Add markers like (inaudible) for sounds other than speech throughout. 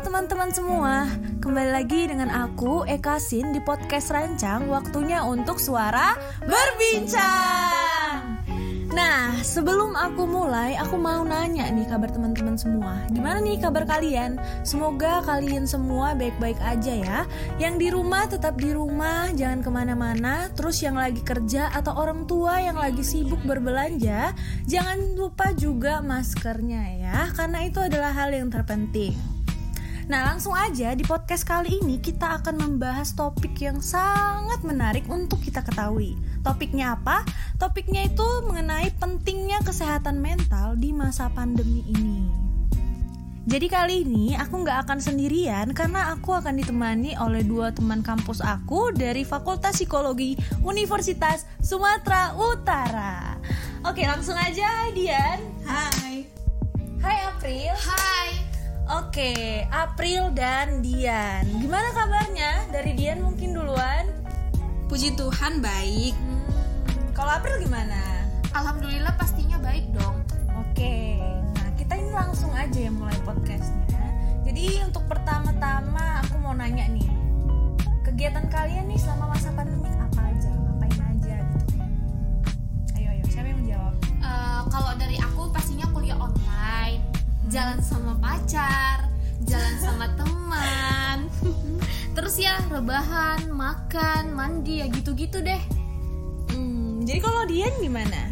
teman-teman semua, kembali lagi dengan aku Eka Sin di podcast Rancang. Waktunya untuk suara berbincang. Nah, sebelum aku mulai, aku mau nanya nih kabar teman-teman semua. Gimana nih kabar kalian? Semoga kalian semua baik-baik aja ya. Yang di rumah tetap di rumah, jangan ke mana-mana. Terus yang lagi kerja atau orang tua yang lagi sibuk berbelanja, jangan lupa juga maskernya ya, karena itu adalah hal yang terpenting. Nah, langsung aja di podcast kali ini kita akan membahas topik yang sangat menarik untuk kita ketahui. Topiknya apa? Topiknya itu mengenai pentingnya kesehatan mental di masa pandemi ini. Jadi kali ini aku nggak akan sendirian karena aku akan ditemani oleh dua teman kampus aku dari Fakultas Psikologi Universitas Sumatera Utara. Oke, langsung aja Dian. Hai. Hai April. Hai. Oke, April dan Dian. Gimana kabarnya? Dari Dian mungkin duluan. Puji Tuhan baik. Hmm, kalau April gimana? Alhamdulillah pastinya baik dong. Oke, nah kita ini langsung aja ya mulai podcastnya. Jadi untuk pertama-tama aku mau nanya nih, kegiatan kalian nih selama masa pandemik apa aja? Ngapain aja gitu? Ayo ayo, siapa yang menjawab? Uh, kalau dari aku pastinya kuliah online, jalan sama pacar, jalan sama teman. (laughs) Terus ya rebahan, makan, mandi ya gitu-gitu deh. Hmm, jadi kalau Dian gimana?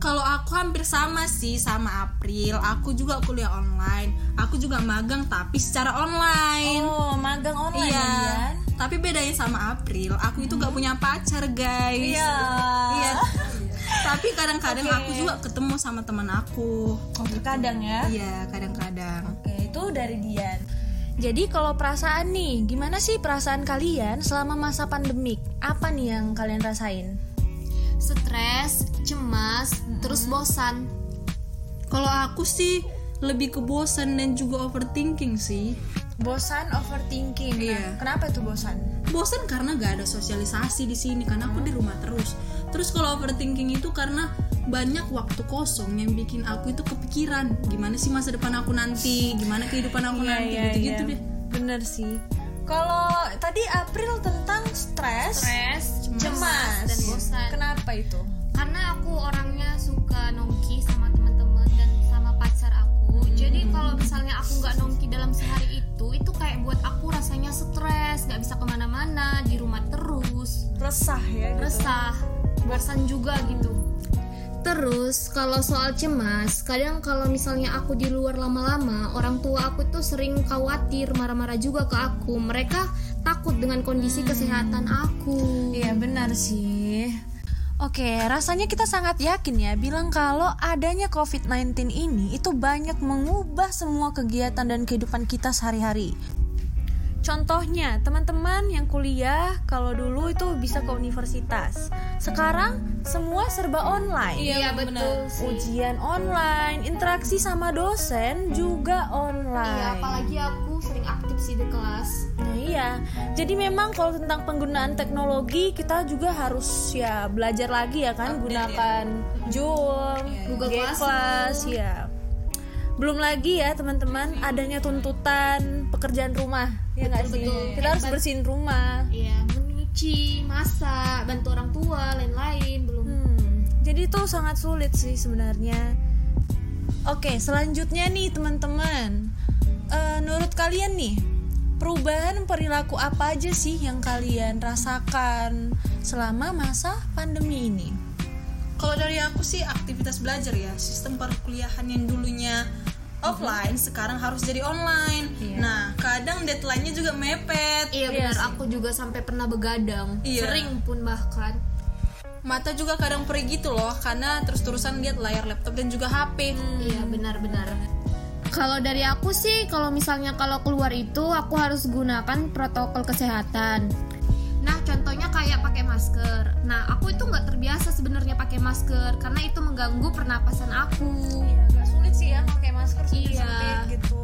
Kalau aku hampir sama sih sama April. Aku juga kuliah online. Aku juga magang tapi secara online. Oh, magang online iya. ya, Dian? Tapi bedanya sama April, aku itu gak punya pacar, guys. Iya. Iya. Tapi kadang-kadang Oke. aku juga ketemu sama teman aku. Oke, kadang ya. Iya, kadang-kadang. Oke, itu dari Dian. Jadi kalau perasaan nih, gimana sih perasaan kalian selama masa pandemik? Apa nih yang kalian rasain? Stres, cemas, terus bosan. Kalau aku sih lebih ke bosan dan juga overthinking sih. Bosan, overthinking. Nah, Iya. kenapa tuh bosan? bosan karena gak ada sosialisasi di sini karena aku di rumah terus terus kalau overthinking itu karena banyak waktu kosong yang bikin aku itu kepikiran gimana sih masa depan aku nanti gimana kehidupan aku nanti gitu gitu deh Bener sih. Kalau tadi April tentang stres, Stres, cemas, dan bosan. Kenapa itu? karena aku orangnya suka nongki sama teman-teman dan sama pacar aku jadi kalau misalnya aku nggak nongki dalam sehari kayak buat aku rasanya stres nggak bisa ke mana-mana di rumah terus Resah ya. Gitu. resah bosan juga gitu Terus kalau soal cemas, kadang kalau misalnya aku di luar lama-lama, orang tua aku tuh sering khawatir, marah-marah juga ke aku. Mereka takut dengan kondisi kesehatan aku. Iya benar sih. Oke, rasanya kita sangat yakin ya bilang kalau adanya COVID-19 ini itu banyak mengubah semua kegiatan dan kehidupan kita sehari-hari. Contohnya, teman-teman yang kuliah kalau dulu itu bisa ke universitas. Sekarang semua serba online. Iya, betul sih. Ujian online, interaksi sama dosen juga online. Iya, apalagi aku sih di kelas. Nah iya, jadi memang kalau tentang penggunaan teknologi kita juga harus ya belajar lagi ya kan, gunakan Zoom, Google Google Class, ya. Belum lagi ya teman-teman adanya tuntutan pekerjaan rumah, ya nggak sih? betul. Kita harus bersihin rumah. Iya, menyuci, masak, bantu orang tua, lain-lain belum. Hmm, jadi itu sangat sulit sih sebenarnya. Oke, selanjutnya nih teman-teman, Eh, menurut kalian nih perubahan perilaku apa aja sih yang kalian rasakan selama masa pandemi ini? kalau dari aku sih aktivitas belajar ya sistem perkuliahan yang dulunya offline sekarang harus jadi online Iya. nah kadang deadline-nya juga mepet Iya Iya benar, aku juga sampai pernah begadang. Iya. Sering pun bahkan. mata juga kadang perih gitu loh karena terus-terusan lihat layar laptop dan juga HP Iya benar-benar. Kalau dari aku sih, kalau misalnya kalau keluar itu aku harus gunakan protokol kesehatan. Nah, contohnya kayak pakai masker. Nah, aku itu nggak terbiasa sebenarnya pakai masker karena itu mengganggu pernapasan aku. Iya, agak sulit sih ya pakai masker Iya. sempit gitu.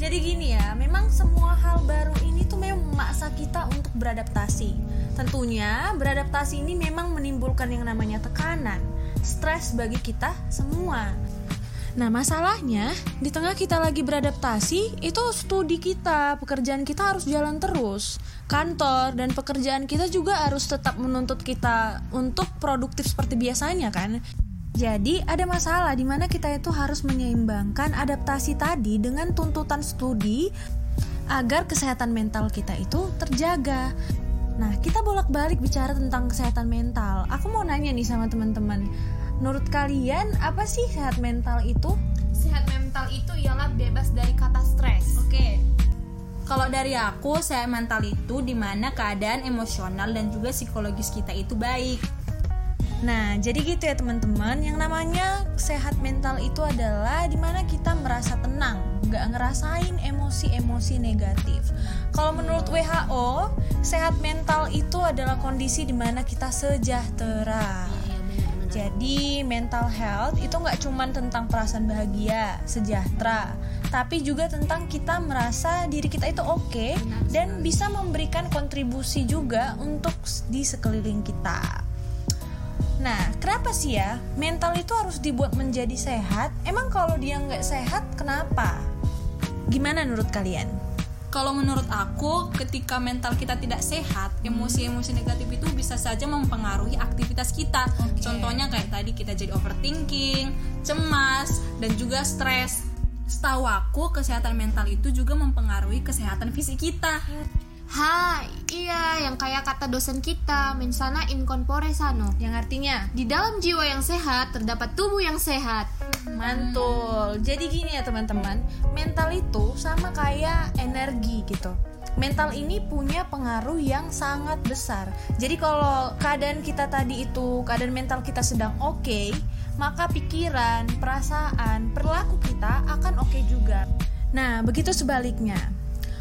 Jadi gini ya, memang semua hal baru ini tuh memang memaksa kita untuk beradaptasi. Tentunya beradaptasi ini memang menimbulkan yang namanya tekanan, stres bagi kita semua. Nah, masalahnya di tengah kita lagi beradaptasi, itu studi kita, pekerjaan kita harus jalan terus. Kantor dan pekerjaan kita juga harus tetap menuntut kita untuk produktif seperti biasanya kan. Jadi ada masalah di mana kita itu harus menyeimbangkan adaptasi tadi dengan tuntutan studi agar kesehatan mental kita itu terjaga. Nah, kita bolak-balik bicara tentang kesehatan mental. Aku mau nanya nih sama teman-teman menurut kalian apa sih sehat mental itu? Sehat mental itu ialah bebas dari kata stres. Oke. Kalau dari aku, sehat mental itu di mana keadaan emosional dan juga psikologis kita itu baik. Nah, jadi gitu ya teman-teman. Yang namanya sehat mental itu adalah di mana kita merasa tenang, nggak ngerasain emosi-emosi negatif. Kalau menurut WHO, sehat mental itu adalah kondisi di mana kita sejahtera. Jadi mental health itu nggak cuma tentang perasaan bahagia, sejahtera, tapi juga tentang kita merasa diri kita itu oke okay dan bisa memberikan kontribusi juga untuk di sekeliling kita. Nah, kenapa sih ya mental itu harus dibuat menjadi sehat? Emang kalau dia nggak sehat, kenapa? Gimana menurut kalian? Kalau menurut aku ketika mental kita tidak sehat emosi-emosi negatif itu bisa saja mempengaruhi aktivitas kita. Okay. contohnya kayak tadi kita jadi overthinking cemas dan juga stres. Setahu aku kesehatan mental itu juga mempengaruhi kesehatan fisik kita Hai, iya yang kayak kata dosen kita, mensana in corpore sano. Yang artinya, di dalam jiwa yang sehat terdapat tubuh yang sehat. Mantul. Jadi gini ya teman-teman, mental itu sama kayak energi gitu. Mental ini punya pengaruh yang sangat besar. Jadi kalau keadaan kita tadi itu, keadaan mental kita sedang oke, okay, maka pikiran, perasaan, perilaku kita akan oke okay juga. Nah, begitu sebaliknya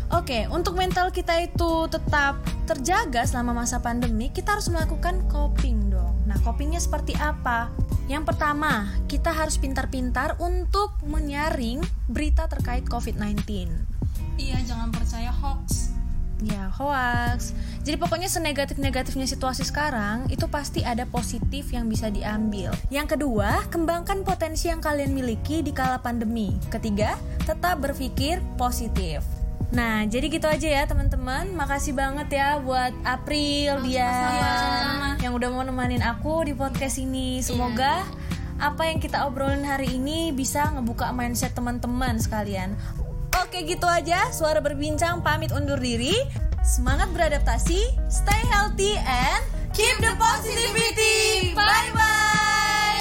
Oke, untuk mental kita itu tetap terjaga selama masa pandemi, kita harus melakukan coping dong. Nah, copingnya seperti apa? Yang pertama, kita harus pintar-pintar untuk menyaring berita terkait COVID-19. Iya, jangan percaya hoax. Ya, hoax. Jadi pokoknya senegatif-negatifnya situasi sekarang, itu pasti ada positif yang bisa diambil. Yang kedua, kembangkan potensi yang kalian miliki di kala pandemi. Ketiga, tetap berpikir positif. Nah, jadi gitu aja ya teman-teman. Makasih banget ya buat April dia yang udah mau nemanin aku di podcast ini. Semoga yeah. apa yang kita obrolin hari ini bisa ngebuka mindset teman-teman sekalian. Oke, gitu aja. Suara berbincang pamit undur diri. Semangat beradaptasi, stay healthy and keep the positivity. Bye bye.